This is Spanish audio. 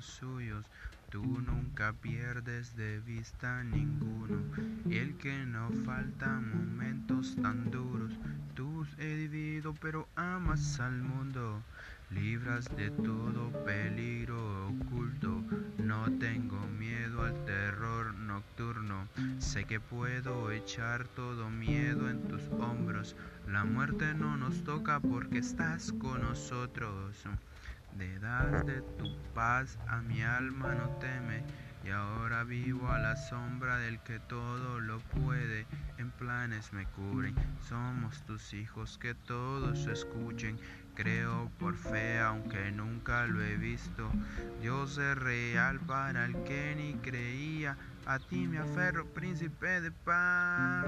suyos. Tú nunca pierdes de vista ninguno. El que no falta momentos tan duros. Tú he vivido pero amas al mundo. Libras de todo peligro oculto. No tengo miedo al terror nocturno. Sé que puedo echar todo miedo en tus hombros. La muerte no nos toca porque estás con nosotros. Le das de tu paz a mi alma no teme. Y ahora vivo a la sombra del que todo lo puede. En planes me cubren. Somos tus hijos que todos escuchen. Creo por fe aunque nunca lo he visto. Dios es real para el que ni creía. A ti me aferro, príncipe de paz.